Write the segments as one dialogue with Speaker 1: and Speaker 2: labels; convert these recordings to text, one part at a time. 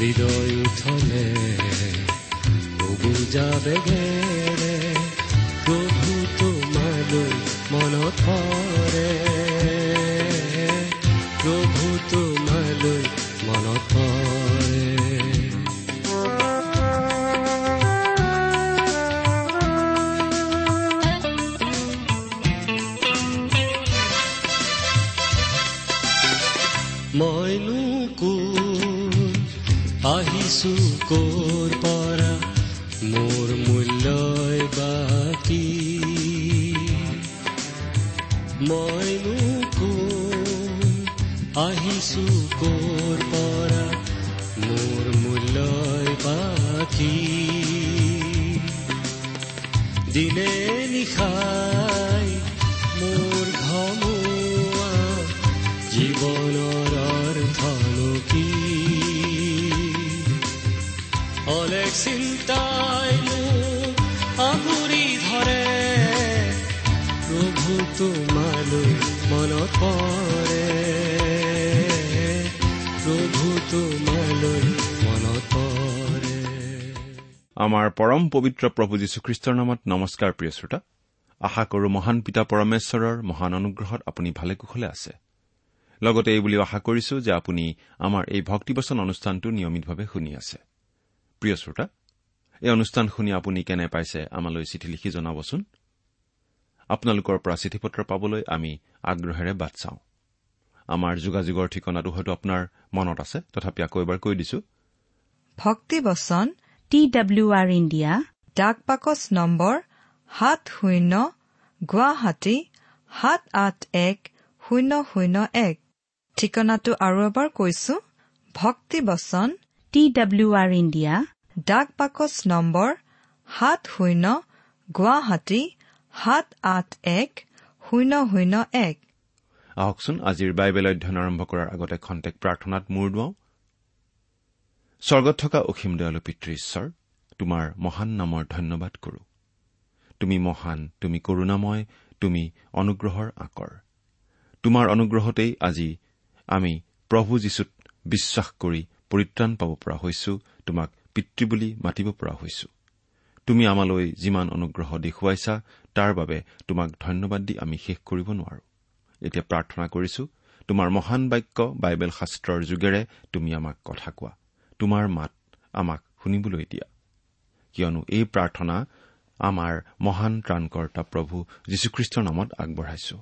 Speaker 1: হৃদয় উঠলে বুজা বেগেৰে প্ৰভু তোমালৈ মনত পৰে প্ৰভু তোমালৈ মনত পৰে আহিছো কৰ পৰা মোৰ মূল্যই বাকী। মইনো কোন আহিছো কৰ পৰা মোৰ মূল্যই বাকী। দিনে নিশাই মোৰ ঘমুৱা জীৱনৰ অৰ্থনো কি? চিন্তাই মোক আগুৰি ধৰে প্ৰভু তোমালৈ মনত পৰে প্ৰভু তোমালৈ
Speaker 2: আমাৰ পৰম পবিত্ৰ প্ৰভু যীশুখ্ৰীষ্টৰ নামত নমস্কাৰ প্ৰিয় শ্ৰোতা। আশা কৰো মহান পিতা পৰমেশ্বৰৰ মহান অনুগ্ৰহত আপুনি ভালে কুশলে আছে। লগতে এই বুলিও আশা কৰিছো যে আপুনি আমাৰ এই ভক্তিবচন অনুষ্ঠানটো নিয়মিতভাৱে শুনি আছে। প্ৰিয় শ্ৰোতা এই অনুষ্ঠান শুনি আপুনি কেনে পাইছে আমালৈ চিঠি লিখি জনাবচোন? আপোনালোকৰ পৰা চিঠি পত্ৰ পাবলৈ আমি আগ্ৰহেৰে বাট চাওঁ। আমাৰ যোগাযোগৰ ঠিকনাটো হয়তো আপোনাৰ মনত আছে তথাপি আকৌ এবাৰ কৈ দিছো।
Speaker 3: ভক্তিবচন
Speaker 4: টি ডাব্লিউ আৰ ইণ্ডিয়া
Speaker 3: ডাক পাকচ নম্বৰ সাত শূন্য গুৱাহাটী সাত আঠ এক শূন্য শূন্য এক। ঠিকনাটো আৰু এবাৰ কৈছো ভক্তিবচন
Speaker 4: টি ডাব্লিউ আৰ ইণ্ডিয়া
Speaker 3: ডাক পাকচ নম্বৰ সাত শূন্য গুৱাহাটী সাত আঠ এক শূন্য শূন্য এক।
Speaker 2: আহকচোন আজিৰ বাইবেল অধ্যয়ন আৰম্ভ কৰাৰ আগতে খন্তেক প্ৰাৰ্থনাত মূৰ দুৱাওঁ। স্বৰ্গত থকা অসীম দয়ালু পিতৃ ঈশ্বৰ তোমাৰ মহান নামৰ ধন্যবাদ কৰো। তুমি মহান তুমি কৰুণাময় তুমি অনুগ্ৰহৰ আকৰ। তোমাৰ অনুগ্ৰহতেই আজি আমি প্ৰভু যীশুত বিশ্বাস কৰি পৰিত্ৰাণ পাব পৰা হৈছো তোমাক পিতৃ বুলি মাতিব পৰা হৈছো। তুমি আমালৈ যিমান অনুগ্ৰহ দেখুৱাইছা তাৰ বাবে তোমাক ধন্যবাদ দি আমি শেষ কৰিব নোৱাৰো। এতিয়া প্ৰাৰ্থনা কৰিছো তোমাৰ মহান বাক্য বাইবেল শাস্ত্ৰৰ যোগেৰে তুমি আমাক কথা কোৱা। তোমাৰ মাত আমাক শুনিবলৈ দিয়া। কিয়নো এই প্ৰাৰ্থনা আমাৰ মহান ত্ৰাণকৰ্তা প্ৰভু যীশুখ্ৰীষ্টৰ নামত আগবঢ়াইছো।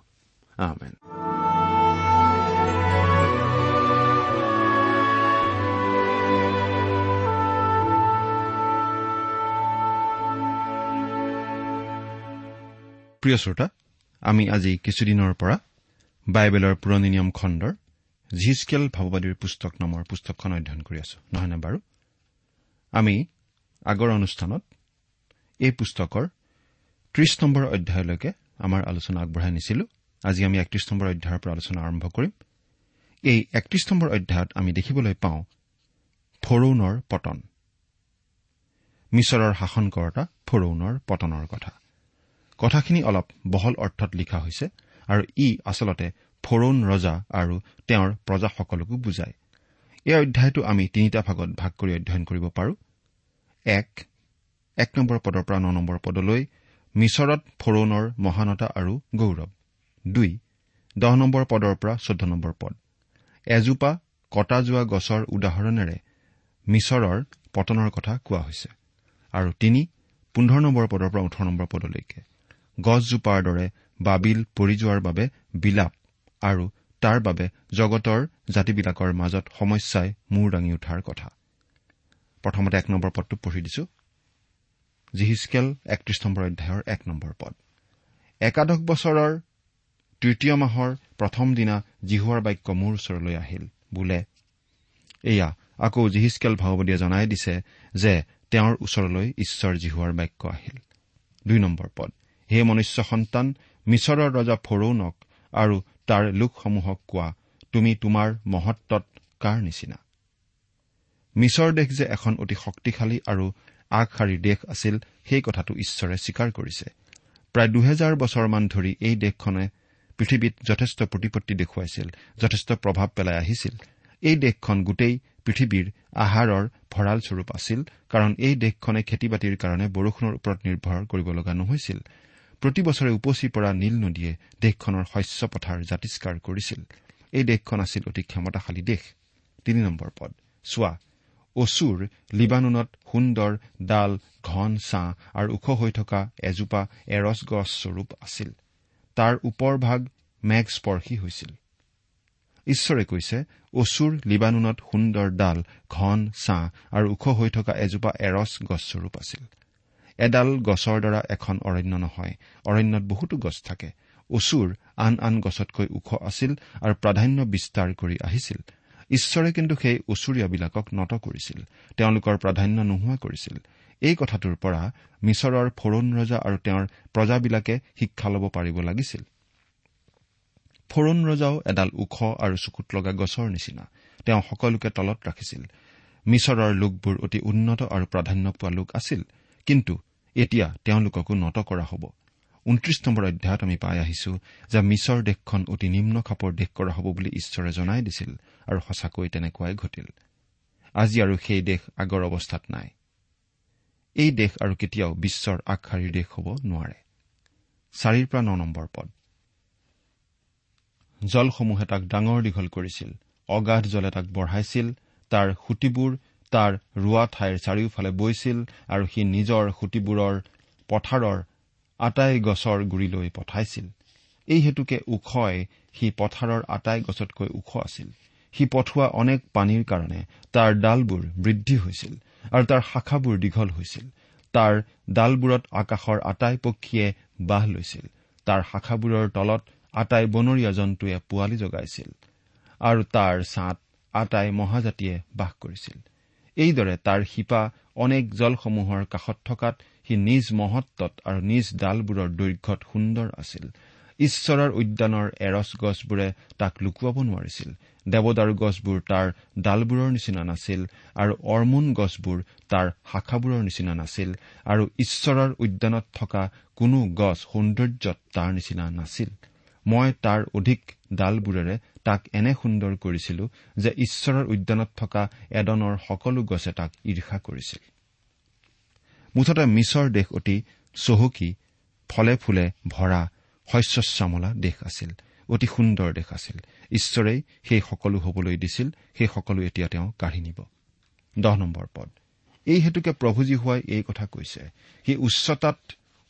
Speaker 2: প্ৰিয় শ্ৰোতা আমি আজি কিছুদিনৰ পৰা বাইবেলৰ পুৰণি নিয়ম খণ্ডৰ জিচকেল ভাৱবাদীৰ পুস্তক নামৰ পুস্তকখন অধ্যয়ন কৰি আছো নহয়নে বাৰু? আমি আগৰ অনুষ্ঠানত এই পুস্তকৰ ত্ৰিশ নম্বৰ অধ্যায়লৈকে আমাৰ আলোচনা আগবঢ়াই নিছিলো। আজি আমি একত্ৰিশ নম্বৰ অধ্যায়ৰ পৰা আলোচনা আৰম্ভ কৰিম। এই একত্ৰিশ নম্বৰ অধ্যায়ত আমি দেখিবলৈ পাওঁ ফৰৌনৰ পতন। মিছৰৰ শাসনকৰ্তা ফৰৌনৰ পতনৰ কথা। কথাখিনি অলপ বহল অৰ্থত লিখা হৈছে আৰু ই আচলতে ফৰৌন ৰজা আৰু তেওঁৰ প্ৰজাসকলকো বুজায়। এই অধ্যায়টো আমি তিনিটা ভাগত ভাগ কৰি অধ্যয়ন কৰিব পাৰো। এক এক নম্বৰ পদৰ পৰা ন নম্বৰ পদলৈ মিছৰত ফৰৌনৰ মহানতা আৰু গৌৰৱ। দুই দহ নম্বৰ পদৰ পৰা চৈধ্য নম্বৰ পদ। এজোপা কটা যোৱা গছৰ উদাহৰণেৰে মিছৰৰ পতনৰ কথা কোৱা হৈছে। আৰু তিনি পোন্ধৰ নম্বৰ পদৰ পৰা ওঠৰ নম্বৰ পদলৈকে। গছজোপাৰ দৰে বাবিল পৰি যোৱাৰ বাবে বিলাপ আৰু তাৰ বাবে জগতৰ জাতিবিলাকৰ মাজত সমস্যাই মূৰ দাঙি উঠাৰ কথা। প্ৰথমতে এক নম্বৰ পদটো পঢ়ি দিছো। জিহিচকেল একত্ৰিশ নম্বৰ অধ্যায়ৰ এক নম্বৰ পদ। একাদশ বছৰৰ তৃতীয় মাহৰ প্ৰথম দিনা জিহুৱাৰ বাক্য মোৰ ওচৰলৈ আহিল। বোলে এয়া আকৌ জিহিচকেল ভাওবদীয়ে জনাই দিছে যে তেওঁৰ ওচৰলৈ ঈশ্বৰ জিহুৱাৰ বাক্য আহিল। দুই নম্বৰ পদ। হে মনুষ্য সন্তান মিছৰৰ ৰজা ফৰৌনক আৰু তাৰ লোকসমূহক কোৱা তুমি তোমাৰ মহত্বত কাৰ নিচিনা? মিছৰ দেশ যে এখন অতি শক্তিশালী আৰু আগশাৰীৰ দেশ আছিল সেই কথাটো ঈশ্বৰে স্বীকাৰ কৰিছে। প্ৰায় দুহেজাৰ বছৰমান ধৰি এই দেশখনে পৃথিৱীত যথেষ্ট প্ৰতিপত্তি দেখুৱাইছিল যথেষ্ট প্ৰভাৱ পেলাই আহিছিল। এই দেশখন গোটেই পৃথিৱীৰ আহাৰৰ ভঁৰালস্বৰূপ আছিল কাৰণ এই দেশখনে খেতি বাতিৰ কাৰণে বৰষুণৰ ওপৰত নিৰ্ভৰ কৰিব লগা নহৈছিল। প্ৰতি বছৰে উপচি পৰা নীল নদীয়ে দেশখনৰ শস্য পথাৰ জাতিষ্কাৰ কৰিছিল। এই দেশখন আছিল অতি ক্ষমতাশালী দেশ। তিনি নম্বৰ পদ। চোৱা অচুৰ লিবানুনত সুন্দৰ ডাল ঘন ছাঁ আৰু ওখ হৈ থকা এজোপা এৰছ গছ স্বৰূপ আছিল। তাৰ ওপৰভাগ মেঘস্পৰ্শী হৈছিল। ঈশ্বৰে কৈছে অচুৰ লিবানুনত সুন্দৰ ডাল ঘন ছাঁ আৰু ওখ হৈ থকা এজোপা এৰছ গছস্বৰূপ আছিল। এডাল গছৰ দ্বাৰা এখন অৰণ্য নহয় অৰণ্যত বহুতো গছ থাকে। অচুৰ আন আন গছতকৈ ওখ আছিল আৰু প্ৰাধান্য বিস্তাৰ কৰি আহিছিল। ঈশ্বৰে কিন্তু সেই ওচৰীয়াবিলাকক নত কৰিছিল তেওঁলোকৰ প্ৰাধান্য নোহোৱা কৰিছিল। এই কথাটোৰ পৰা মিছৰৰ ফৰৌন ৰজা আৰু তেওঁৰ প্ৰজাবিলাকে শিক্ষা ল'ব পাৰিব লাগিছিল। ফৰৌন ৰজাও এডাল ওখ আৰু চকুত লগা গছৰ নিচিনা তেওঁ সকলোকে তলত ৰাখিছিল। মিছৰৰ লোকবোৰ অতি উন্নত আৰু প্ৰাধান্য পোৱা লোক আছিল কিন্তু এতিয়া তেওঁলোককো নত কৰা হ'ব। ঊনত্ৰিশ নম্বৰ অধ্যায়ত আমি পাই আহিছো যে মিছৰ দেশখন অতি নিম্ন খাপৰ দেশ কৰা হ'ব বুলি ঈশ্বৰে জনাই দিছিল আৰু সঁচাকৈ তেনেকুৱাই ঘটিল। আজি আৰু সেই দেশ আগৰ অৱস্থাত নাই। এই দেশ আৰু কেতিয়াও বিশ্বৰ আগশাৰীৰ দেশ হ'ব নোৱাৰে। চাৰিৰ পৰা ন নম্বৰ পদ। জলসমূহে তাক ডাঙৰ দীঘল কৰিছিল। অগাধ জলে তাক বঢ়াইছিল। তাৰ সুঁতিবোৰ তাৰ ৰোৱা ঠাইৰ চাৰিওফালে বৈছিল আৰু সি নিজৰ সুঁতিবোৰৰ পথাৰৰ আটাই গছৰ গুৰিলৈ পঠাইছিল। এই হেতুকে ওখই সি পথাৰৰ আটাই গছতকৈ ওখ আছিল। সি পঠোৱা অনেক পানীৰ কাৰণে তাৰ ডালবোৰ বৃদ্ধি হৈছিল আৰু তাৰ শাখাবোৰ দীঘল হৈছিল। তাৰ ডালবোৰত আকাশৰ আটাই পক্ষীয়ে বাহ লৈছিল। তাৰ শাখাবোৰৰ তলত আটাই বনৰীয়া জন্তুৱে পোৱালি জগাইছিল আৰু তাৰ ছাঁত আটাই মহাজাতিয়ে বাস কৰিছিল। এইদৰে তাৰ শিপা অনেক জলসমূহৰ কাষত থকাত সি নিজ মহত্বত আৰু নিজ ডালবোৰৰ দৈৰ্ঘ্যত সুন্দৰ আছিল। ঈশ্বৰৰ উদ্যানৰ এৰছ গছবোৰে তাক লুকুৱাব নোৱাৰিছিল। দেৱদাৰু গছবোৰ তাৰ ডালবোৰৰ নিচিনা নাছিল আৰু অৰ্মোন গছবোৰ তাৰ শাখাবোৰৰ নিচিনা নাছিল আৰু ঈশ্বৰৰ উদ্যানত থকা কোনো গছ সৌন্দৰ্যত তাৰ নিচিনা নাছিল। মই তাৰ অধিক ডালবোৰেৰে তাক এনে সুন্দৰ কৰিছিলো যে ঈশ্বৰৰ উদ্যানত থকা এডনৰ সকলো গছে তাক ঈৰ্ষা কৰিছিল। মুঠতে মিছৰ দেশ অতি চহকী ফলে ফুলে ভৰা শস্যশ্যামলা দেশ আছিল অতি সুন্দৰ দেশ আছিল। ঈশ্বৰেই সেই সকলো হবলৈ দিছিল সেই সকলো এতিয়া তেওঁ কাঢ়ি নিব। দহ নম্বৰ পদ। এই হেতুকে প্ৰভুজী হোৱাই এই কথা কৈছে। সি উচ্চতাত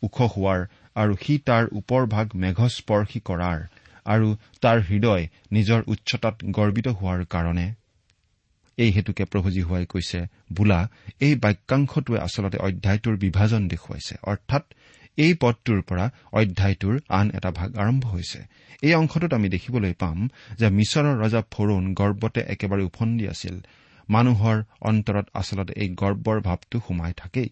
Speaker 2: ওখ হোৱাৰ আৰু সি তাৰ ওপৰভাগ মেঘস্পৰ্শী কৰাৰ আৰু তাৰ হৃদয় নিজৰ উচ্চতাত গৰ্বিত হোৱাৰ কাৰণে। এই হেতুকে প্ৰভুজী হোৱাই কৈছে বোলা এই বাক্যাংশটোৱে আচলতে অধ্যায়টোৰ বিভাজন দেখুৱাইছে। অৰ্থাৎ এই পদটোৰ পৰা অধ্যায়টোৰ আন এটা ভাগ আৰম্ভ হৈছে। এই অংশটোত আমি দেখিবলৈ পাম যে মিছৰৰ ৰজা ফৰুণ গৰ্বতে একেবাৰে উফন্দি আছিল। মানুহৰ অন্তৰত আচলতে এই গৰ্বৰ ভাৱটো সোমাই থাকেই।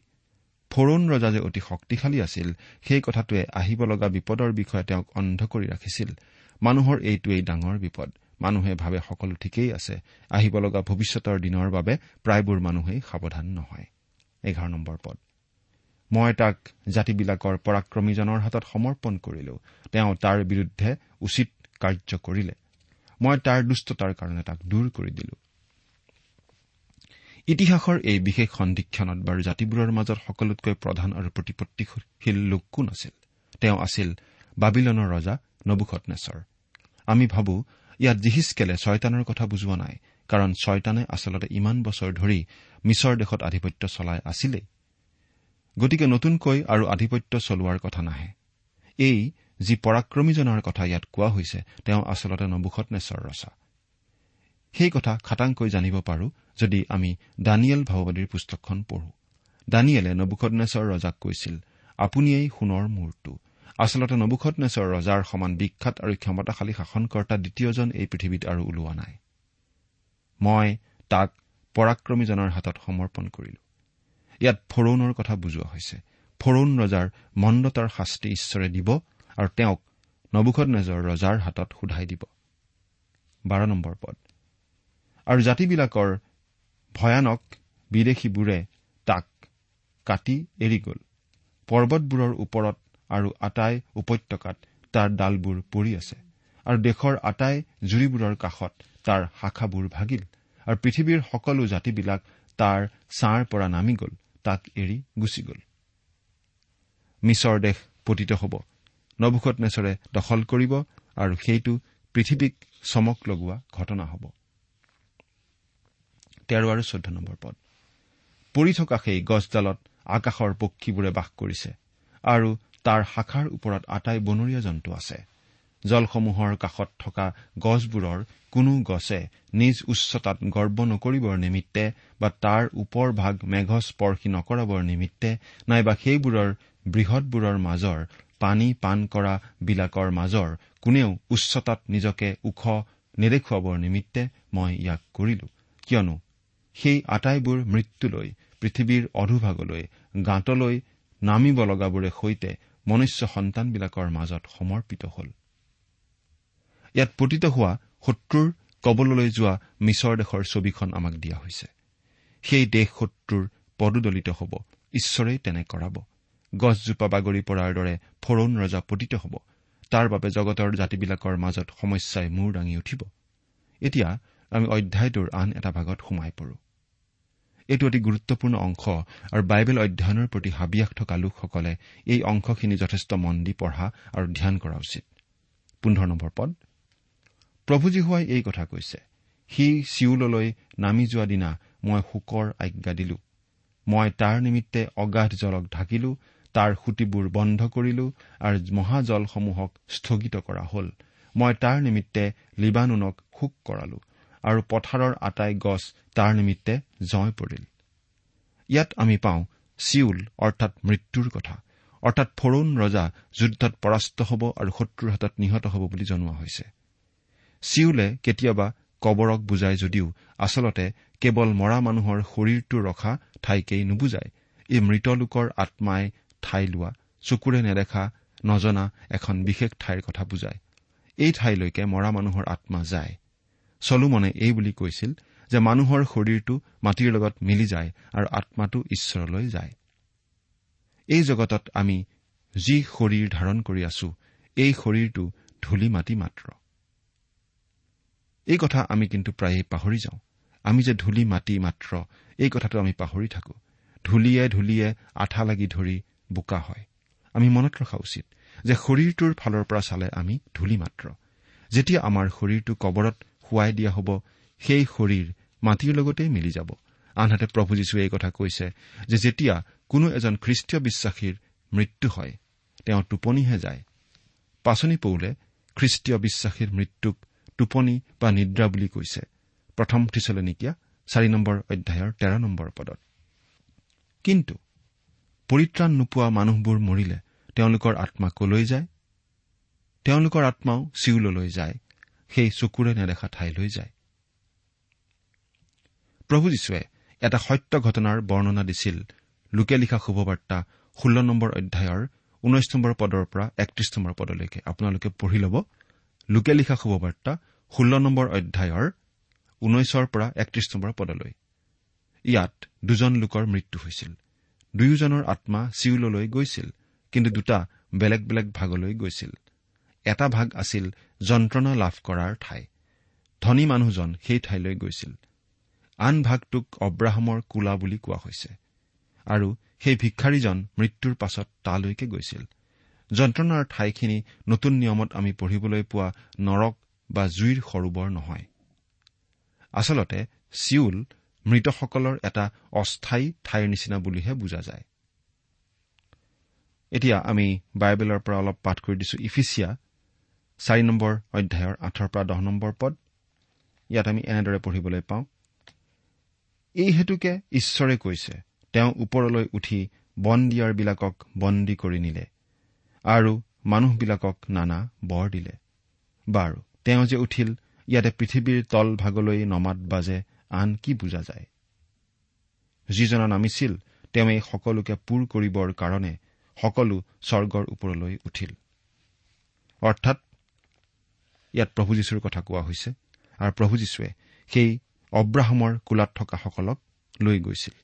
Speaker 2: ফৰুণ ৰজা যে অতি শক্তিশালী আছিল সেই কথাটোৱে আহিব লগা বিপদৰ বিষয়ে তেওঁক অন্ধ কৰি ৰাখিছিল। মানুহৰ এইটোৱেই ডাঙৰ বিপদ। মানুহে ভাবে সকলো ঠিকেই আছে। আহিব লগা ভৱিষ্যতৰ দিনৰ বাবে প্ৰায়বোৰ মানুহেই সাৱধান নহয়। পদ। মই তাক জাতিবিলাকৰ পৰাক্ৰমীজনৰ হাতত সমৰ্পণ কৰিলো। তেওঁ তাৰ বিৰুদ্ধে উচিত কাৰ্য কৰিলে। মই তাৰ দুষ্টতাৰ কাৰণে তাক দূৰ কৰি দিলো। ইতিহাসৰ এই বিশেষ সন্ধিক্ষণত বাৰু জাতিবোৰৰ মাজত সকলোতকৈ প্ৰধান আৰু প্ৰতিপত্তিশীল লোক কোন আছিল? তেওঁ আছিল বাবিলনৰ ৰজা নবুখত নেচৰ আমি ভাবো ইয়াত জিহিচকেলে ছয়তানৰ কথা বুজোৱা নাই কাৰণ ছয়তানে আচলতে ইমান বছৰ ধৰি মিছৰ দেশত আধিপত্য চলাই আছিলেই। গতিকে নতুনকৈ আৰু আধিপত্য চলোৱাৰ কথা নাহে। এই যি পৰাক্ৰমীজনৰ কথা ইয়াত কোৱা হৈছে তেওঁ আচলতে নবুখত নেচৰ ৰচা। সেই কথা খাটাংকৈ জানিব পাৰো যদি আমি দানিয়েল ভাওবাদীৰ পুস্তকখন পঢ়ো। দানিয়েলে নবুখনেশ্বৰ ৰজাক কৈছিল আপুনিয়েই সোণৰ মূৰটো। আচলতে নবুখনেশ্বৰ ৰজাৰ সমান বিখ্যাত আৰু ক্ষমতাশালী শাসনকৰ্তা দ্বিতীয়জন এই পৃথিৱীত আৰু ওলোৱা নাই। মই তাক পৰাক্ৰমীজনৰ হাতত সমৰ্পণ কৰিলো। ইয়াত ফৰৌনৰ কথা বুজোৱা হৈছে। ফৰৌন ৰজাৰ মন্দতাৰ শাস্তি ঈশ্বৰে দিব আৰু তেওঁক নবুখত নেজৰ ৰজাৰ হাতত সোধাই দিব। বাৰ নম্বৰ পদ। আৰু জাতিবিলাকৰ ভয়ানক বিদেশীবোৰে তাক কাটি এৰি গ'ল। পৰ্বতবোৰৰ ওপৰত আৰু আটাই উপত্যকাত তাৰ ডালবোৰ পৰি আছে আৰু দেশৰ আটাই জুৰিবোৰৰ কাষত তাৰ শাখাবোৰ ভাগিল আৰু পৃথিৱীৰ সকলো জাতিবিলাক তাৰ ছাঁৰ পৰা নামি গ'ল তাক এৰি গুচি গ'ল। মিছৰ দেশ পতিত হ'ব। নভুখত নেচৰে দখল কৰিব আৰু সেইটো পৃথিৱীক চমক লগোৱা ঘটনা হ'ব। তেৰ আৰু চৈধ্য নম্বৰ পদ। পৰি থকা সেই গছডালত আকাশৰ পক্ষীবোৰে বাস কৰিছে আৰু তাৰ শাখাৰ ওপৰত আটাই বনৰীয়া জন্তু আছে। জলসমূহৰ কাষত থকা গছবোৰৰ কোনো গছে নিজ উচ্চতাত গৰ্ব নকৰিবৰ নিমিত্তে বা তাৰ ওপৰ ভাগ মেঘ স্পৰ্শী নকৰাবৰ নিমিত্তে নাইবা সেইবোৰৰ বৃহৎবোৰৰ মাজৰ পানী পাণ কৰা বিলাকৰ মাজৰ কোনেও উচ্চতাত নিজকে ওখ নেদেখুৱাবৰ নিমিত্তে মই ইয়াক কৰিলো। কিয়নো সেই আটাইবোৰ মৃত্যুলৈ পৃথিৱীৰ অধোভাগলৈ গাঁতলৈ নামিব লগাবোৰে সৈতে মনুষ্য সন্তানবিলাকৰ মাজত সমৰ্পিত হ'ল। ইয়াত পতিত হোৱা শত্ৰুৰ কবললৈ যোৱা মিছৰ দেশৰ ছবিখন আমাক দিয়া হৈছে। সেই দেশ শত্ৰুৰ পদোদলিত হ'ব ঈশ্বৰেই তেনে কৰাব। গছজোপা বাগৰি পৰাৰ দৰে ফৰৌন ৰজা পতিত হ'ব তাৰ বাবে জগতৰ জাতিবিলাকৰ মাজত সমস্যাই মূৰ দাঙি উঠিব। এতিয়া আমি অধ্যায়টোৰ আন এটা ভাগত সোমাই পৰো। এইটো অতি গুৰুত্বপূৰ্ণ অংশ। আৰু বাইবেল অধ্যয়নৰ প্ৰতি হাবিয়াস থকা লোকসকলে এই অংশখিনি যথেষ্ট মন দি পঢ়া আৰু ধ্যান কৰা উচিত। প্ৰভুজী হোৱাই এই কথা কৈছে সি চিউললৈ নামি যোৱা দিনা মই শোকৰ আজ্ঞা দিলো। মই তাৰ নিমিত্তে অগাধ জলক ঢাকিলো তাৰ সুঁতিবোৰ বন্ধ কৰিলো আৰু মহাজলসমূহক স্থগিত কৰা হল। মই তাৰ নিমিত্তে লিবানুনক শোক কৰালো আৰু পথাৰৰ আটাই গছ তাৰ নিমিত্তে জয় পৰিল। ইয়াত আমি পাওঁ চিউল অৰ্থাৎ মৃত্যুৰ কথা। অৰ্থাৎ ফৰুণ ৰজা যুদ্ধত পৰাস্ত হ'ব আৰু শত্ৰুৰ হাতত নিহত হ'ব বুলি জনোৱা হৈছে। চিউলে কেতিয়াবা কবৰক বুজায় যদিও আচলতে কেৱল মৰা মানুহৰ শৰীৰটো ৰখা ঠাইকেই নুবুজায়। এই মৃত লোকৰ আত্মাই ঠাই লোৱা চকুৰে নেদেখা নজনা এখন বিশেষ ঠাইৰ কথা বুজায়। এই ঠাইলৈকে মৰা মানুহৰ আত্মা যায়। চলোমনে এই বুলি কৈছিল যে মানুহৰ শৰীৰটো মাটিৰ লগত মিলি যায় আৰু আত্মাটো ঈশ্বৰলৈ যায়। এই জগতত আমি যি শৰীৰ ধাৰণ কৰি আছো এই শৰীৰটো ধূলি মাটি মাত্ৰ। এই কথা আমি কিন্তু প্ৰায়ে পাহৰি যাওঁ। আমি যে ধূলি মাটি মাত্ৰ এই কথাটো আমি পাহৰি থাকো। ধূলিয়ে ধূলিয়ে আঠা লাগি ধৰি বোকা হয়। আমি মনত ৰখা উচিত যে শৰীৰটোৰ ফালৰ পৰা চালে আমি ধূলি মাত্ৰ। যেতিয়া আমাৰ শৰীৰটো কবৰত শুৱাই দিয়া হ'ব সেই শৰীৰ মাটিৰ লগতেই মিলি যাব। আনহাতে প্ৰভু যীশুৱে এই কথা কৈছে যে যেতিয়া কোনো এজন খ্ৰীষ্টীয় বিশ্বাসীৰ মৃত্যু হয় তেওঁ টোপনিহে যায়। পাচনি পৌলে খ্ৰীষ্টীয় বিশ্বাসীৰ মৃত্যুক টোপনি বা নিদ্ৰা বুলি কৈছে। প্ৰথম থিচলনিকীয়া চাৰি নম্বৰ অধ্যায়ৰ তেৰ নম্বৰ পদত। কিন্তু পৰিত্ৰাণ নোপোৱা মানুহবোৰ মৰিলে তেওঁলোকৰ আত্মা কলৈ যায়? তেওঁলোকৰ আত্মাও চিউললৈ যায়। সেই চকুৰে নেদেখা ঠাইলৈ যায়। প্ৰভু যীশুৱে এটা সত্য ঘটনাৰ বৰ্ণনা দিছিল। লোকে লিখা শুভবাৰ্তা ষোল্ল নম্বৰ অধ্যায়ৰ ঊনৈশ নম্বৰ পদৰ পৰা একত্ৰিশ নম্বৰ পদলৈকে। আপোনালোকে পঢ়ি ল'ব। লোকে লিখা শুভবাৰ্তা ষোল্ল নম্বৰ অধ্যায়ৰ ঊনৈশৰ পৰা একত্ৰিশ নম্বৰ পদলৈ। ইয়াত দুজন লোকৰ মৃত্যু হৈছিল। দুয়োজনৰ আত্মা চিউললৈ গৈছিল কিন্তু দুটা বেলেগ বেলেগ ভাগলৈ গৈছিল। এটা ভাগ আছিল যন্ত্ৰণা লাভ কৰাৰ ঠাই। ধনী মানুহজন সেই ঠাইলৈ গৈছিল। আন ভাগটোক অব্ৰাহামৰ কোলা বুলি কোৱা হৈছে। আৰু সেই ভিক্ষাৰীজন মৃত্যুৰ পাছত তালৈকে গৈছিল। যন্ত্ৰণাৰ ঠাইখিনি নতুন নিয়মত আমি পঢ়িবলৈ পোৱা নৰক বা জুইৰ সৰোবৰ নহয়। আচলতে চিউল মৃতসকলৰ এটা অস্থায়ী ঠাইৰ নিচিনা বুলিহে বুজা যায়। এতিয়া আমি বাইবেলৰ পৰা অলপ পাঠ কৰি দিছো। ইফিচিয়া চাৰি নম্বৰ অধ্যায়ৰ আঠৰ পৰা দহ নম্বৰ পদ। ইয়াত আমি এনেদৰে পঢ়িবলৈ পাওঁ এই হেতুকে ঈশ্বৰে কৈছে তেওঁ ওপৰলৈ উঠি বন্দিয়াৰবিলাকক বন্দী কৰি নিলে আৰু মানুহবিলাকক নানা বৰ দিলে। বাৰু তেওঁ যে উঠিল ইয়াতে পৃথিৱীৰ তল ভাগলৈ নমাত বাজে আন কি বুজা যায়? যিজনা নামিছিল তেওঁ এই সকলোকে পূৰ কৰিবৰ কাৰণে সকলো স্বৰ্গৰ ওপৰলৈ উঠিল। অৰ্থাৎ ইয়াত প্ৰভু যীশুৰ কথা কোৱা হৈছে আৰু প্ৰভু যীশুৱে সেই অব্ৰাহামৰ কোলাত থকাসকলক লৈ গৈছিল।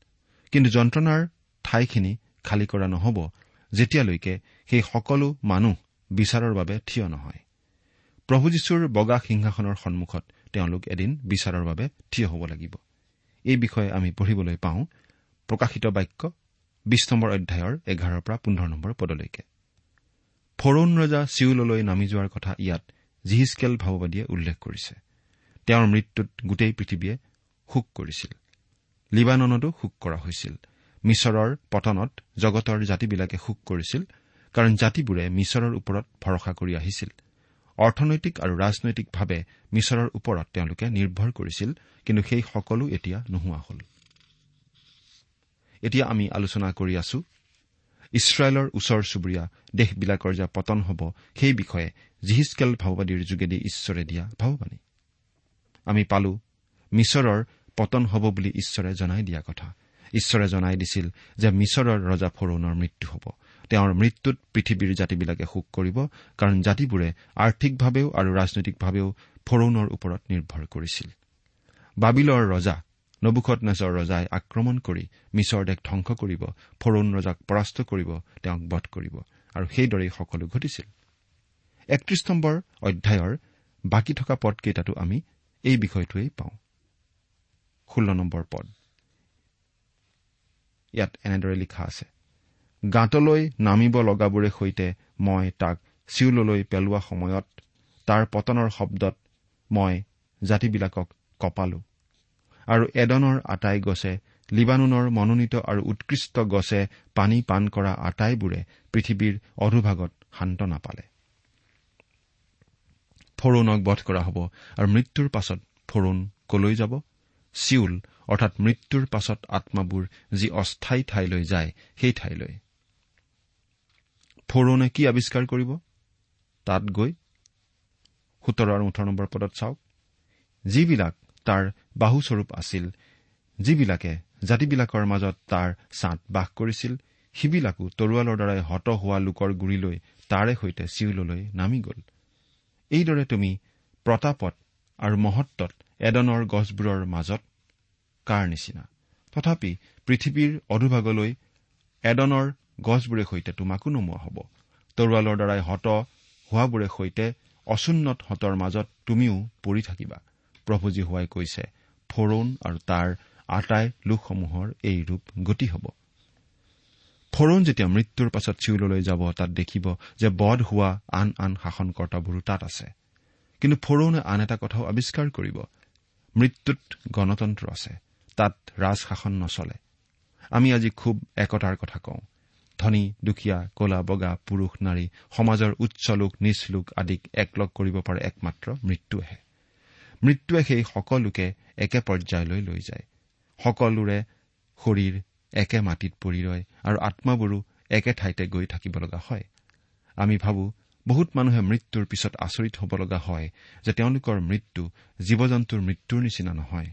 Speaker 2: কিন্তু যন্ত্ৰণাৰ ঠাইখিনি খালী কৰা নহ'ব যেতিয়ালৈকে সেই সকলো মানুহ বিচাৰৰ বাবে থিয় নহয়। প্ৰভু যীশুৰ বগা সিংহাসনৰ সন্মুখত তেওঁলোক এদিন বিচাৰৰ বাবে থিয় হ'ব লাগিব। এই বিষয়ে আমি পঢ়িবলৈ পাওঁ প্ৰকাশিত বাক্য বিশ নম্বৰ অধ্যায়ৰ এঘাৰৰ পৰা পোন্ধৰ নম্বৰ পদলৈকে। ফৰৌন ৰজা চিউললৈ নামি যোৱাৰ কথা ইয়াত জিহিচকেল ভাৱবাদীয়ে উল্লেখ কৰিছে। তেওঁৰ মৃত্যুত গোটেই পৃথিৱীয়ে শোক কৰিছিল। লিবাননতো শোক কৰা হৈছিল। মিছৰৰ পতনত জগতৰ জাতিবিলাকে শোক কৰিছিল কাৰণ জাতিবোৰে মিছৰৰ ওপৰত ভৰসা কৰি আহিছিল। অৰ্থনৈতিক আৰু ৰাজনৈতিকভাৱে মিছৰৰ ওপৰত তেওঁলোকে নিৰ্ভৰ কৰিছিল কিন্তু সেই সকলো এতিয়া নোহোৱা হ'ল। এতিয়া আমি আলোচনা কৰি আছো ইছৰাইলৰ ওচৰ চুবুৰীয়া দেশবিলাকৰ যে পতন হ'ব সেই বিষয়ে জিহিচকেল ভাওবাদীৰ যোগেদি ঈশ্বৰে দিয়া ভাওবাণী। আমি পালো। মিছৰৰ পতন হ'ব বুলি ঈশ্বৰে জনাই দিয়া কথা। ঈশ্বৰে জনাই দিছিল যে মিছৰৰ ৰজা ফৰৌনৰ মৃত্যু হ'ব। তেওঁৰ মৃত্যুত পৃথিৱীৰ জাতিবিলাকে শোক কৰিব কাৰণ জাতিবোৰে আৰ্থিকভাৱেও আৰু ৰাজনৈতিকভাৱেও ফৰৌনৰ ওপৰত নিৰ্ভৰ কৰিছিল। বাবিলৰ ৰজা নবুখত নেজৰ ৰজাই আক্ৰমণ কৰি মিছৰ দেশ ধ্বংস কৰিব ফৰৌন ৰজাক পৰাস্ত কৰিব তেওঁক বধ কৰিব আৰু সেইদৰেই সকলো ঘটিছিল। একত্ৰিশ নম্বৰ অধ্যায়ৰ বাকী থকা পদকেইটাতো আমি এই বিষয়টোৱেই পাওঁ। ষোল্ল নম্বৰ পদ। ইয়াত এনেদৰে লিখা আছে গাঁতলৈ নামিব লগাবোৰে সৈতে মই তাক চিউললৈ পেলোৱা সময়ত তাৰ পতনৰ শব্দত মই জাতিবিলাকক কপালো। আৰু এডনৰ আটাই গছে লিবানুনৰ মনোনীত আৰু উৎকৃষ্ট গছে পানী পাণ কৰা আটাইবোৰে পৃথিৱীৰ অধোভাগত শান্ত নাপালে। ফৰৌনক বধ কৰা হ'ব। আৰু মৃত্যুৰ পাছত ফৰৌন কলৈ যাব? চিউল অৰ্থাৎ মৃত্যুৰ পাছত আত্মাবোৰ যি অস্থায়ী ঠাইলৈ যায় সেই ঠাইলৈ। ফৰৌনে কি আৱিষ্কাৰ কৰিব? তাত গৈ সোতৰ আৰু ওঠৰ নম্বৰ পদত চাওক। যিবিলাক তাৰ বাহুস্বৰূপ আছিল যিবিলাকে জাতিবিলাকৰ মাজত তাৰ ছাঁত বাস কৰিছিল সিবিলাকো তৰোৱালৰ দ্বাৰাই হত হোৱা লোকৰ গুৰিলৈ তাৰে সৈতে চিউললৈ নামি গ'ল। এইদৰে তুমি প্ৰতাপত আৰু মহত্বত এডনৰ গছবোৰৰ মাজত কাৰ নিচিনা? তথাপি পৃথিৱীৰ অধোভাগলৈ এডনৰ গছবোৰে সৈতে তোমাকো নমোৱা হ'ব। তৰোৱালৰ দ্বাৰাই হত হোৱাবোৰে সৈতে অচুন্নত হতৰ মাজত তুমিও পৰি থাকিবা। প্ৰভুজী হোৱাই কৈছে ফৰৌন আৰু তাৰ আটাই লোকসমূহৰ এই ৰূপ গতি হ'ব। ফৰৌন যেতিয়া মৃত্যুৰ পাছত চিউললৈ যাব তাত দেখিব যে বধ হোৱা আন আন শাসনকৰ্তাবোৰো তাত আছে। কিন্তু ফৰৌনে আন এটা কথাও আৱিষ্কাৰ কৰিব। মৃত্যুত গণতন্ত্ৰ আছে। তাত ৰাজশাসন নচলে। আমি আজি খুব একতাৰ কথা কওঁ। ধনী দুখীয়া কলা বগা পুৰুষ নাৰী সমাজৰ উচ্চ লোক নিচ লোক আদিক একলগ কৰিব পাৰে একমাত্ৰ মৃত্যুৱেহে মৃত্যুৱে সেই সকলোকে একে পৰ্যায়লৈ লৈ যায়। সকলোৰে শৰীৰ একে মাটিত পৰি ৰয় আৰু আত্মাবোৰো একে ঠাইতে গৈ থাকিব লগা হয়। আমি ভাবো বহুত মানুহে মৃত্যুৰ পিছত আচৰিত হ'ব লগা হয় যে তেওঁলোকৰ মৃত্যু জীৱ জন্তুৰ মৃত্যুৰ নিচিনা নহয়।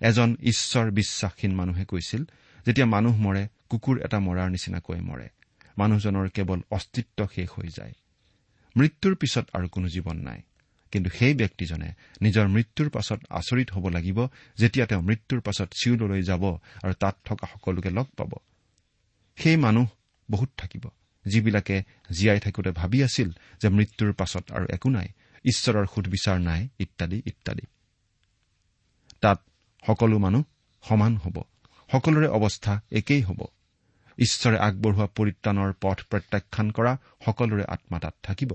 Speaker 2: এজন ঈশ্বৰ বিশ্বাসহীন মানুহে কৈছিল যেতিয়া মানুহ মৰে কুকুৰ এটা মৰাৰ নিচিনাকৈ মৰে। মানুহজনৰ কেৱল অস্তিত্ব শেষ হৈ যায়। মৃত্যুৰ পিছত আৰু কোনো জীৱন নাই। কিন্তু সেই ব্যক্তিজনে নিজৰ মৃত্যুৰ পাছত আচৰিত হ'ব লাগিব যেতিয়া তেওঁ মৃত্যুৰ পাছত চিউললৈ যাব আৰু তাত থকা সকলোকে লগ পাব। সেই মানুহ বহুত থাকিব যিবিলাকে জীয়াই থাকোঁতে ভাবি আছিল যে মৃত্যুৰ পাছত আৰু একো নাই ঈশ্বৰৰ সুধবিচাৰ নাই ইত্যাদি ইত্যাদি। তাত সকলো মানুহ সমান হ'ব সকলোৰে অৱস্থা একেই হ'ব। ঈশ্বৰে আগবঢ়োৱা পৰিত্ৰাণৰ পথ প্ৰত্যাখ্যান কৰা সকলোৰে আত্মা তাত থাকিব।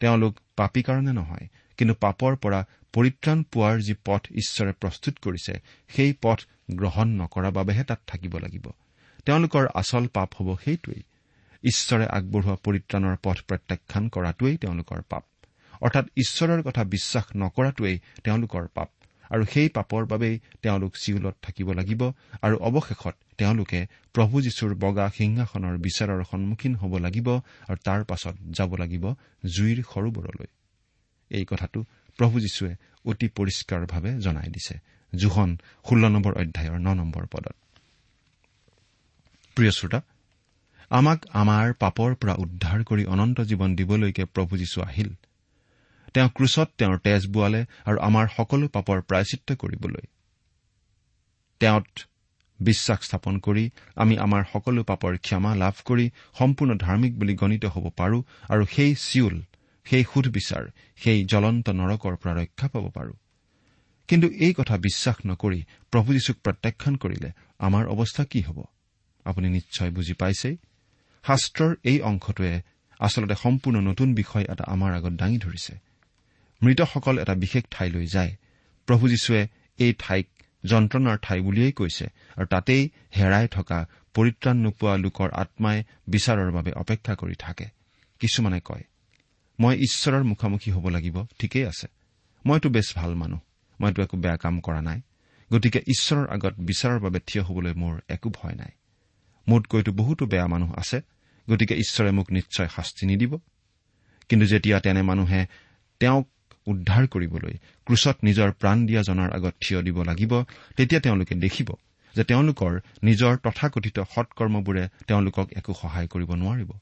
Speaker 2: তেওঁলোক পাপী কাৰণে নহয় কিন্তু পাপৰ পৰা পৰিত্ৰাণ পোৱাৰ যি পথ ঈশ্বৰে প্ৰস্তুত কৰিছে সেই পথ গ্ৰহণ নকৰাৰ বাবেহে তাত থাকিব লাগিব। তেওঁলোকৰ আচল পাপ হ'ব সেইটোৱেই। ঈশ্বৰে আগবঢ়োৱা পৰিত্ৰাণৰ পথ প্ৰত্যাখ্যান কৰাটোৱেই তেওঁলোকৰ পাপ। অৰ্থাৎ ঈশ্বৰৰ কথা বিশ্বাস নকৰাটোৱেই তেওঁলোকৰ পাপ। আৰু সেই পাপৰ বাবেই তেওঁলোক চিউলত থাকিব লাগিব আৰু অৱশেষত তেওঁলোকে প্ৰভু যীশুৰ বগা সিংহাসনৰ বিচাৰৰ সন্মুখীন হ'ব লাগিব আৰু তাৰ পাছত যাব লাগিব জুইৰ সৰোবৰলৈ। এই কথাটো প্ৰভু যীশুৱে অতি পৰিষ্কাৰভাৱে জনাই দিছে। জোহন ষোল্ল নম্বৰ অধ্যায়ৰ ন নম্বৰ পদত। প্ৰিয় শ্ৰোতা আমাক আমাৰ পাপৰ পৰা উদ্ধাৰ কৰি অনন্ত জীৱন দিবলৈকে প্ৰভু যীশু আহিল। তেওঁ ক্ৰুচত তেওঁৰ তেজ বোৱালে আৰু আমাৰ সকলো পাপৰ প্ৰায়চিত্ৰ কৰিবলৈ। তেওঁত বিশ্বাস স্থাপন কৰি আমি আমাৰ সকলো পাপৰ ক্ষমা লাভ কৰি সম্পূৰ্ণ ধাৰ্মিক বুলি গণিত হ'ব পাৰো আৰু সেই চিউল সেই সুধবিচাৰ সেই জ্বলন্ত নৰকৰ পৰা ৰক্ষা পাব পাৰো। কিন্তু এই কথা বিশ্বাস নকৰি প্ৰভু যীশুক প্ৰত্যাখ্যান কৰিলে আমাৰ অৱস্থা কি হ'ব? আপুনি নিশ্চয় বুজি পাইছেই। শাস্ত্ৰৰ এই অংশটোৱে আচলতে সম্পূৰ্ণ নতুন বিষয় এটা আমাৰ আগত দাঙি ধৰিছে। মৃতসকল এটা বিশেষ ঠাইলৈ যায়। প্ৰভু যীশুৱে এই ঠাইক যন্ত্ৰণাৰ ঠাই বুলিয়েই কৈছে আৰু তাতেই হেৰাই থকা পৰিত্ৰাণ নোপোৱা লোকৰ আত্মাই বিচাৰৰ বাবে অপেক্ষা কৰি থাকে। কিছুমানে কয় মই ঈশ্বৰৰ মুখামুখি হ'ব লাগিব ঠিকেই আছে। মইতো বেছ ভাল মানুহ মইতো একো বেয়া কাম কৰা নাই। গতিকে ঈশ্বৰৰ আগত বিচাৰৰ বাবে থিয় হ'বলৈ মোৰ একো ভয় নাই। মোতকৈতো বহুতো বেয়া মানুহ আছে গতিকে ঈশ্বৰে মোক নিশ্চয় শাস্তি নিদিব। কিন্তু যেতিয়া তেনে মানুহে তেওঁক উদ্ধাৰ কৰিবলৈ ক্ৰুচত নিজৰ প্ৰাণ দিয়া জনাৰ আগত থিয় দিব লাগিব তেতিয়া তেওঁলোকে দেখিব যে তেওঁলোকৰ নিজৰ তথাকথিত সৎকৰ্মবোৰে তেওঁলোকক একো সহায় কৰিব নোৱাৰিব।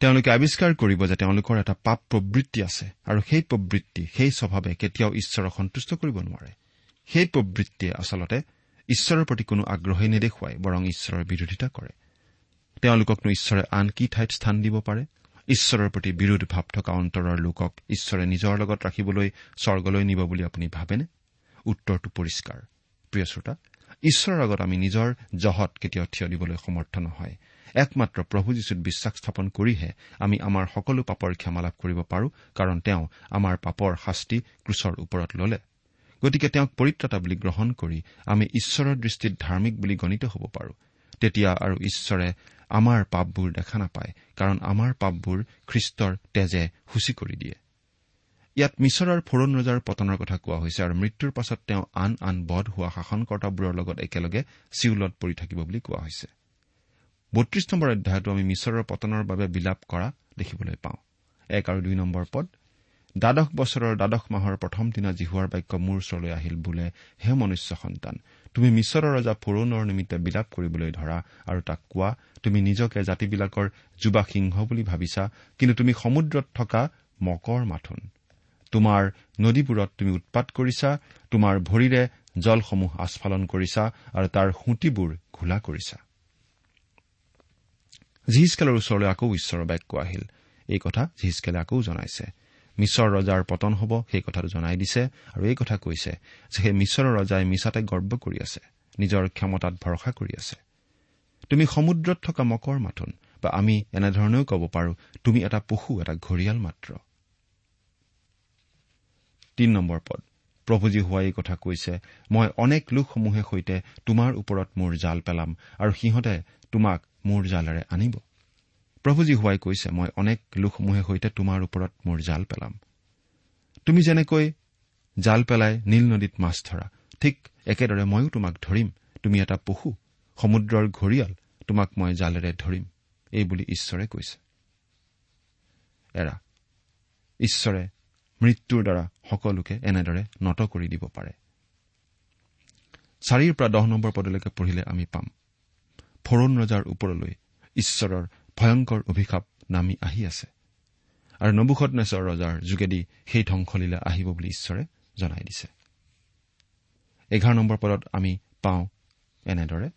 Speaker 2: তেওঁলোকে আৱিষ্কাৰ কৰিব যে তেওঁলোকৰ এটা পাপ প্ৰবৃত্তি আছে আৰু সেই প্ৰবৃত্তি সেই স্বভাৱে কেতিয়াও ঈশ্বৰক সন্তুষ্ট কৰিব নোৱাৰে। সেই প্ৰবৃত্তিয়ে আচলতে ঈশ্বৰৰ প্ৰতি কোনো আগ্ৰহেই নেদেখুৱাই বৰং ঈশ্বৰৰ বিৰোধিতা কৰে। তেওঁলোককনো ঈশ্বৰে আন কি ঠাইত স্থান দিব পাৰে? ঈশ্বৰৰ প্ৰতি বিৰোধ ভাৱ থকা অন্তৰৰ লোকক ঈশ্বৰে নিজৰ লগত ৰাখিবলৈ স্বৰ্গলৈ নিব বুলি আপুনি ভাবেনে? উত্তৰটো পৰিষ্কাৰ। প্ৰিয় শ্ৰোতা ঈশ্বৰৰ আগত আমি নিজৰ জহত কেতিয়াও থিয় দিবলৈ সমৰ্থ নহয়। একমাত্ৰ প্ৰভু যীশুত বিশ্বাস স্থাপন কৰিহে আমি আমাৰ সকলো পাপৰ ক্ষমা লাভ কৰিব পাৰো কাৰণ তেওঁ আমাৰ পাপৰ শাস্তি ক্ৰুচৰ ওপৰত ললে। গতিকে তেওঁক পৰিত্ৰতা বুলি গ্ৰহণ কৰি আমি ঈশ্বৰৰ দৃষ্টিত ধাৰ্মিক বুলি গণিত হ'ব পাৰো। তেতিয়া আৰু ঈশ্বৰে আমাৰ পাপবোৰ দেখা নাপায় কাৰণ আমাৰ পাপবোৰ খ্ৰীষ্টৰ তেজে সূচী কৰি দিয়ে। ইয়াত মিছৰৰ ফোৰণ ৰজাৰ পতনৰ কথা কোৱা হৈছে আৰু মৃত্যুৰ পাছত তেওঁ আন আন বধ হোৱা শাসনকৰ্তাবোৰৰ লগত একেলগে চিউলত পৰি থাকিব বুলি কোৱা হৈছে। বত্ৰিশ নম্বৰ অধ্যায়তো আমি মিছৰৰ পতনৰ বাবে বিলাপ কৰা দেখিবলৈ পাওঁ। এক আৰু দুই নম্বৰ পদ দ্বাদশ বছৰৰ দ্বাদশ মাহৰ প্ৰথম দিনা জিহুৱাৰ বাক্য মোৰ ওচৰলৈ আহিল বোলে হে মনুষ্য সন্তান তুমি মিছৰৰ ৰজা ফৰৌনৰ নিমিত্তে বিলাপ কৰিবলৈ ধৰা আৰু তাক কোৱা তুমি নিজকে জাতিবিলাকৰ যুৱা সিংহ বুলি ভাবিছা কিন্তু তুমি সমুদ্ৰত থকা মকৰ মাথোন। তোমাৰ নদীবোৰত তুমি উৎপাত কৰিছা তোমাৰ ভৰিৰে জলসমূহ আস্ফালন কৰিছা আৰু তাৰ সুঁতিবোৰ ঘোলা কৰিছা। জিহিচকেলৰ ওচৰলৈ আকৌ ঈশ্বৰৰ বাক্য আহিল। এই কথা জিহিচকেলে আকৌ জনাইছে। মিছৰ ৰজাৰ পতন হ'ব সেই কথাটো জনাই দিছে আৰু এই কথা কৈছে যে সেই মিছৰৰ ৰজাই মিছাতে গৰ্ব কৰি আছে নিজৰ ক্ষমতাত ভৰসা কৰি আছে। তুমি সমুদ্ৰত থকা মকৰ মাথোন বা আমি এনেধৰণেও ক'ব পাৰো তুমি এটা পশু এটা ঘৰিয়াল মাত্ৰ। তিন নম্বৰ পদ। প্ৰভুজী হোৱা এই কথা কৈছে মই অনেক লোকসমূহে সৈতে তোমাৰ ওপৰত মোৰ জাল পেলাম আৰু সিহঁতে তোমাক মোৰ জালেৰে আনিব। প্ৰভুজী হোৱাই কৈছে মই অনেক লোকসমূহে সৈতে তোমাৰ ওপৰত মোৰ জাল পেলাম। তুমি যেনেকৈ জাল পেলাই নীল নদীত মাছ ধৰা ঠিক একেদৰে ময়ো তোমাক ধৰিম। তুমি এটা পশু সমুদ্ৰৰ ঘৰিয়াল তোমাক মই জালেৰে ধৰিম। এই বুলি ঈশ্বৰে কৈছে। এৰা ঈশ্বৰে মৃত্যুৰ দ্বাৰা সকলোকে এনেদৰে নত কৰি দিব পাৰে। চাৰিৰ পৰা দহ নম্বৰ পদলৈকে পঢ়িলে আমি পাম। ফৰুণ ৰজাৰ ওপৰলৈ ঈশ্বৰৰ ভয়ংকৰ অভিশাপ নামি আহি আছে। আৰু নবুখত নেচৰ ৰজাৰ যোগেদি সেই ধ্বংসলীলা আহিব বুলি ঈশ্বৰে জনাই দিছে। এঘাৰ নম্বৰ পদত আমি পাওঁ এনেদৰে।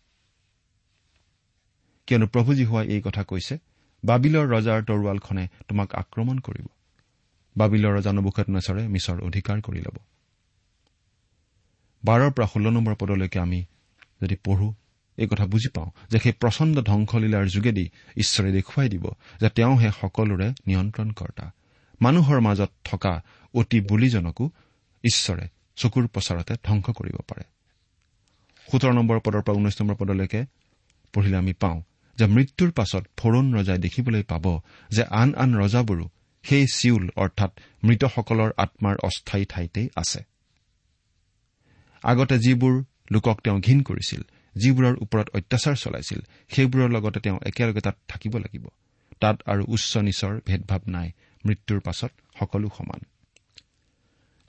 Speaker 2: কিয়নো প্ৰভুজী হোৱাই এই কথা কৈছে বাবিলৰ ৰজাৰ তৰোৱালখনে তোমাক আক্ৰমণ কৰিব। বাবিলৰ ৰজা নবুখত নেচৰে মিছৰ অধিকাৰ কৰি ল'ব। বাৰৰ পৰা ষোল্ল নম্বৰ পদলৈকে আমি যদি পঢ়ো এই কথা বুজি পাওঁ যে সেই প্ৰচণ্ড ধ্বংসলীলাৰ যোগেদি ঈশ্বৰে দেখুৱাই দিব যে তেওঁহে সকলোৰে নিয়ন্ত্ৰণকৰ্তা। মানুহৰ মাজত থকা অতি বুলিজনকো ঈশ্বৰে চকুৰ প্ৰচাৰতে ধ্বংস কৰিব পাৰে। সোতৰ নম্বৰ পদৰ পৰা ঊনৈশ নম্বৰ পদলৈকে পঢ়িলে আমি পাওঁ যে মৃত্যুৰ পাছত ফৰুণ ৰজাই দেখিবলৈ পাব যে আন আন ৰজাবোৰো সেই চিউল অৰ্থাৎ মৃতসকলৰ আত্মাৰ অস্থায়ী ঠাইতেই আছে। আগতে যিবোৰ লোকক তেওঁ ঘীন কৰিছিল যিবোৰৰ ওপৰত অত্যাচাৰ চলাইছিল সেইবোৰৰ লগতে তেওঁ একেলগে তাত থাকিব লাগিব। তাত আৰু উচ্চ নিচৰ ভেদভাৱ নাই মৃত্যুৰ পাছত সকলো সমান।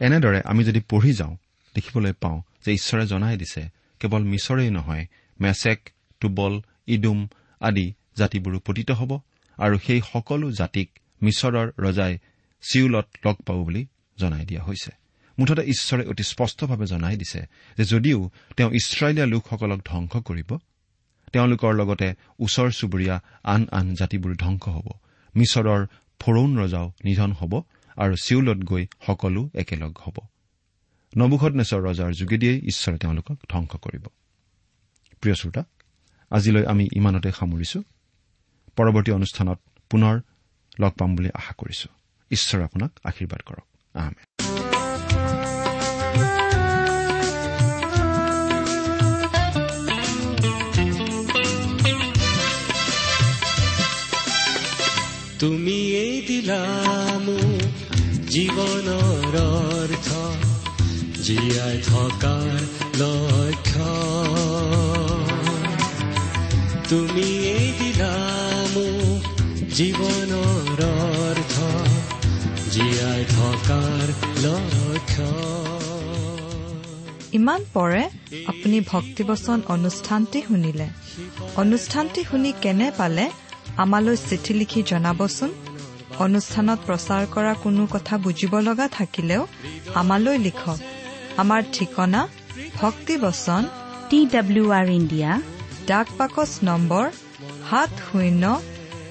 Speaker 2: এনেদৰে আমি যদি পঢ়ি যাওঁ দেখিবলৈ পাওঁ যে ঈশ্বৰে জনাই দিছে কেৱল মিছৰেই নহয় মেছেক টুবল ইডুম আদি জাতিবোৰো পতিত হ'ব আৰু সেই সকলো জাতিক মিছৰৰ ৰজাই চিউলত লগ পাব বুলি জনাই দিয়া হৈছে। মুঠতে ঈশ্বৰে অতি স্পষ্টভাৱে জনাই দিছে যে যদিও তেওঁ ইছৰাইলীয়া লোকসকলক ধ্বংস কৰিব তেওঁলোকৰ লগতে ওচৰ চুবুৰীয়া আন আন জাতিবোৰ ধ্বংস হ'ব মিছৰৰ ফৰৌন ৰজাও নিধন হ'ব আৰু চিউলত গৈ সকলো একেলগ হ'ব। নবুখত ৰজাৰ যোগেদিয়েই ঈশ্বৰে তেওঁলোকক ধ্বংস কৰিব। প্ৰিয় শ্ৰোতা আজিলৈ আমি ইমানতে সামৰিছো। পৰৱৰ্তী অনুষ্ঠানত পুনৰ লগ পাম বুলি আশা কৰিছো। ঈশ্বৰে আপোনাক আশীৰ্বাদ কৰক। আহমেদ
Speaker 1: তুমিয়েই দিলা মোক জীৱনৰ অৰ্থ জীয়াই থকাৰ লক্ষ্য। তুমিয়েই দিলা মোক জীৱনৰ অৰ্থ জীয়াই থকাৰ লক্ষ্য।
Speaker 3: ইমান পৰে আপুনি ভক্তিবচন অনুষ্ঠানটি শুনিলে। অনুষ্ঠানটি শুনি কেনে পালে? আমালৈ চিঠি লিখি জনাবচোন। অনুষ্ঠানত প্ৰচাৰ কৰা কোনো কথা বুজিব লগা থাকিলেও আমালৈ লিখক। আমাৰ ঠিকনা ভক্তিবচন
Speaker 4: টি ডাব্লিউ আৰ ইণ্ডিয়া
Speaker 3: ডাক পাকচ নম্বৰ সাত শূন্য